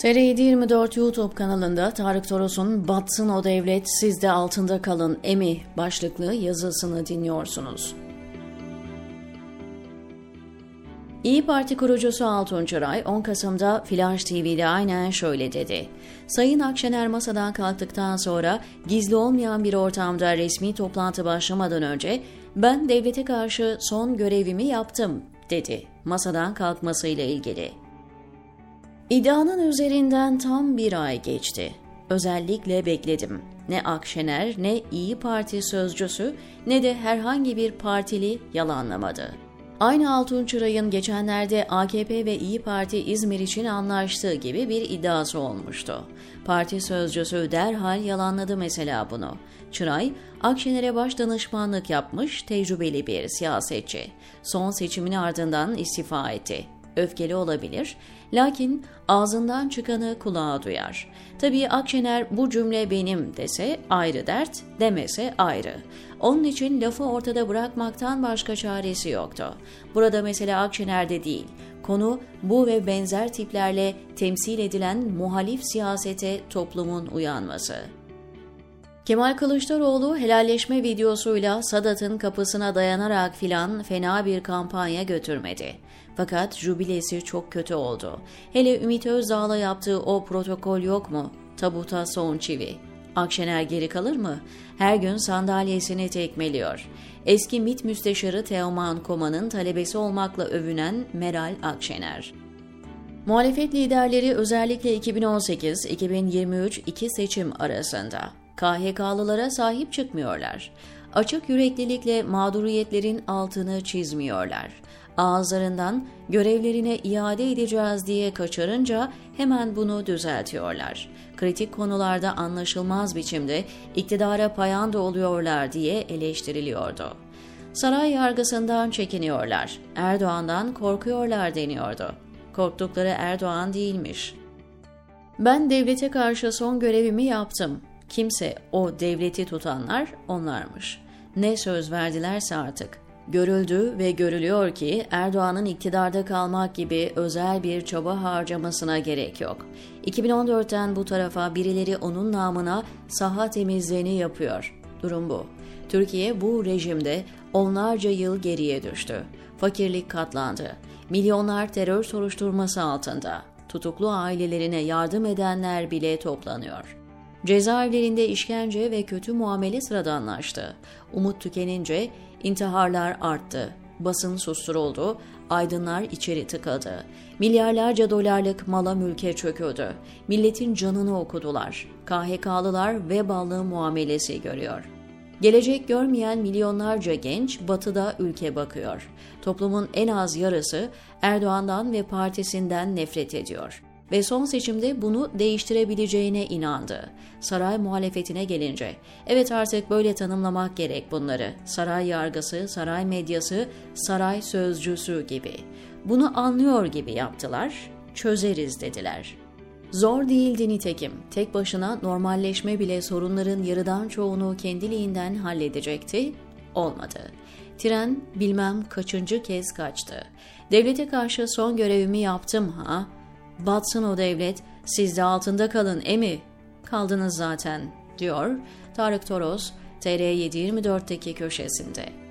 TR724 YouTube kanalında Tarık Toros'un Batsın o devlet siz de altında kalın emi başlıklı yazısını dinliyorsunuz. İyi Parti kurucusu Altun Çıray 10 Kasım'da Flash TV'de aynen şöyle dedi. Sayın Akşener masadan kalktıktan sonra gizli olmayan bir ortamda resmi toplantı başlamadan önce ben devlete karşı son görevimi yaptım dedi masadan kalkmasıyla ilgili. İddianın üzerinden tam bir ay geçti. Özellikle bekledim. Ne Akşener ne İyi Parti sözcüsü ne de herhangi bir partili yalanlamadı. Aynı Altun Çıray'ın geçenlerde AKP ve İyi Parti İzmir için anlaştığı gibi bir iddiası olmuştu. Parti sözcüsü derhal yalanladı mesela bunu. Çıray, Akşener'e baş danışmanlık yapmış tecrübeli bir siyasetçi. Son seçimin ardından istifa etti öfkeli olabilir, lakin ağzından çıkanı kulağa duyar. Tabii Akşener bu cümle benim dese ayrı dert, demese ayrı. Onun için lafı ortada bırakmaktan başka çaresi yoktu. Burada mesela Akşener'de değil, konu bu ve benzer tiplerle temsil edilen muhalif siyasete toplumun uyanması. Kemal Kılıçdaroğlu helalleşme videosuyla Sadat'ın kapısına dayanarak filan fena bir kampanya götürmedi. Fakat jubilesi çok kötü oldu. Hele Ümit Özdağ'la yaptığı o protokol yok mu? Tabuta son çivi. Akşener geri kalır mı? Her gün sandalyesini tekmeliyor. Eski MİT müsteşarı Teoman Koma'nın talebesi olmakla övünen Meral Akşener. Muhalefet liderleri özellikle 2018-2023 iki seçim arasında KHK'lılara sahip çıkmıyorlar. Açık yüreklilikle mağduriyetlerin altını çizmiyorlar. Ağızlarından görevlerine iade edeceğiz diye kaçırınca hemen bunu düzeltiyorlar. Kritik konularda anlaşılmaz biçimde iktidara payanda oluyorlar diye eleştiriliyordu. Saray yargısından çekiniyorlar. Erdoğan'dan korkuyorlar deniyordu. Korktukları Erdoğan değilmiş. Ben devlete karşı son görevimi yaptım. Kimse o devleti tutanlar onlarmış. Ne söz verdilerse artık. Görüldü ve görülüyor ki Erdoğan'ın iktidarda kalmak gibi özel bir çaba harcamasına gerek yok. 2014'ten bu tarafa birileri onun namına saha temizliğini yapıyor. Durum bu. Türkiye bu rejimde onlarca yıl geriye düştü. Fakirlik katlandı. Milyonlar terör soruşturması altında. Tutuklu ailelerine yardım edenler bile toplanıyor. Cezaevlerinde işkence ve kötü muamele sıradanlaştı. Umut tükenince intiharlar arttı. Basın susturuldu, aydınlar içeri tıkadı. Milyarlarca dolarlık mala mülke çöküldü. Milletin canını okudular. KHK'lılar vebalı muamelesi görüyor. Gelecek görmeyen milyonlarca genç batıda ülke bakıyor. Toplumun en az yarısı Erdoğan'dan ve partisinden nefret ediyor ve son seçimde bunu değiştirebileceğine inandı. Saray muhalefetine gelince, evet artık böyle tanımlamak gerek bunları. Saray yargısı, saray medyası, saray sözcüsü gibi. Bunu anlıyor gibi yaptılar, çözeriz dediler. Zor değildi nitekim. Tek başına normalleşme bile sorunların yarıdan çoğunu kendiliğinden halledecekti. Olmadı. Tren bilmem kaçıncı kez kaçtı. Devlete karşı son görevimi yaptım ha Batsın o devlet, siz de altında kalın emi. Kaldınız zaten, diyor Tarık Toros, TR724'teki köşesinde.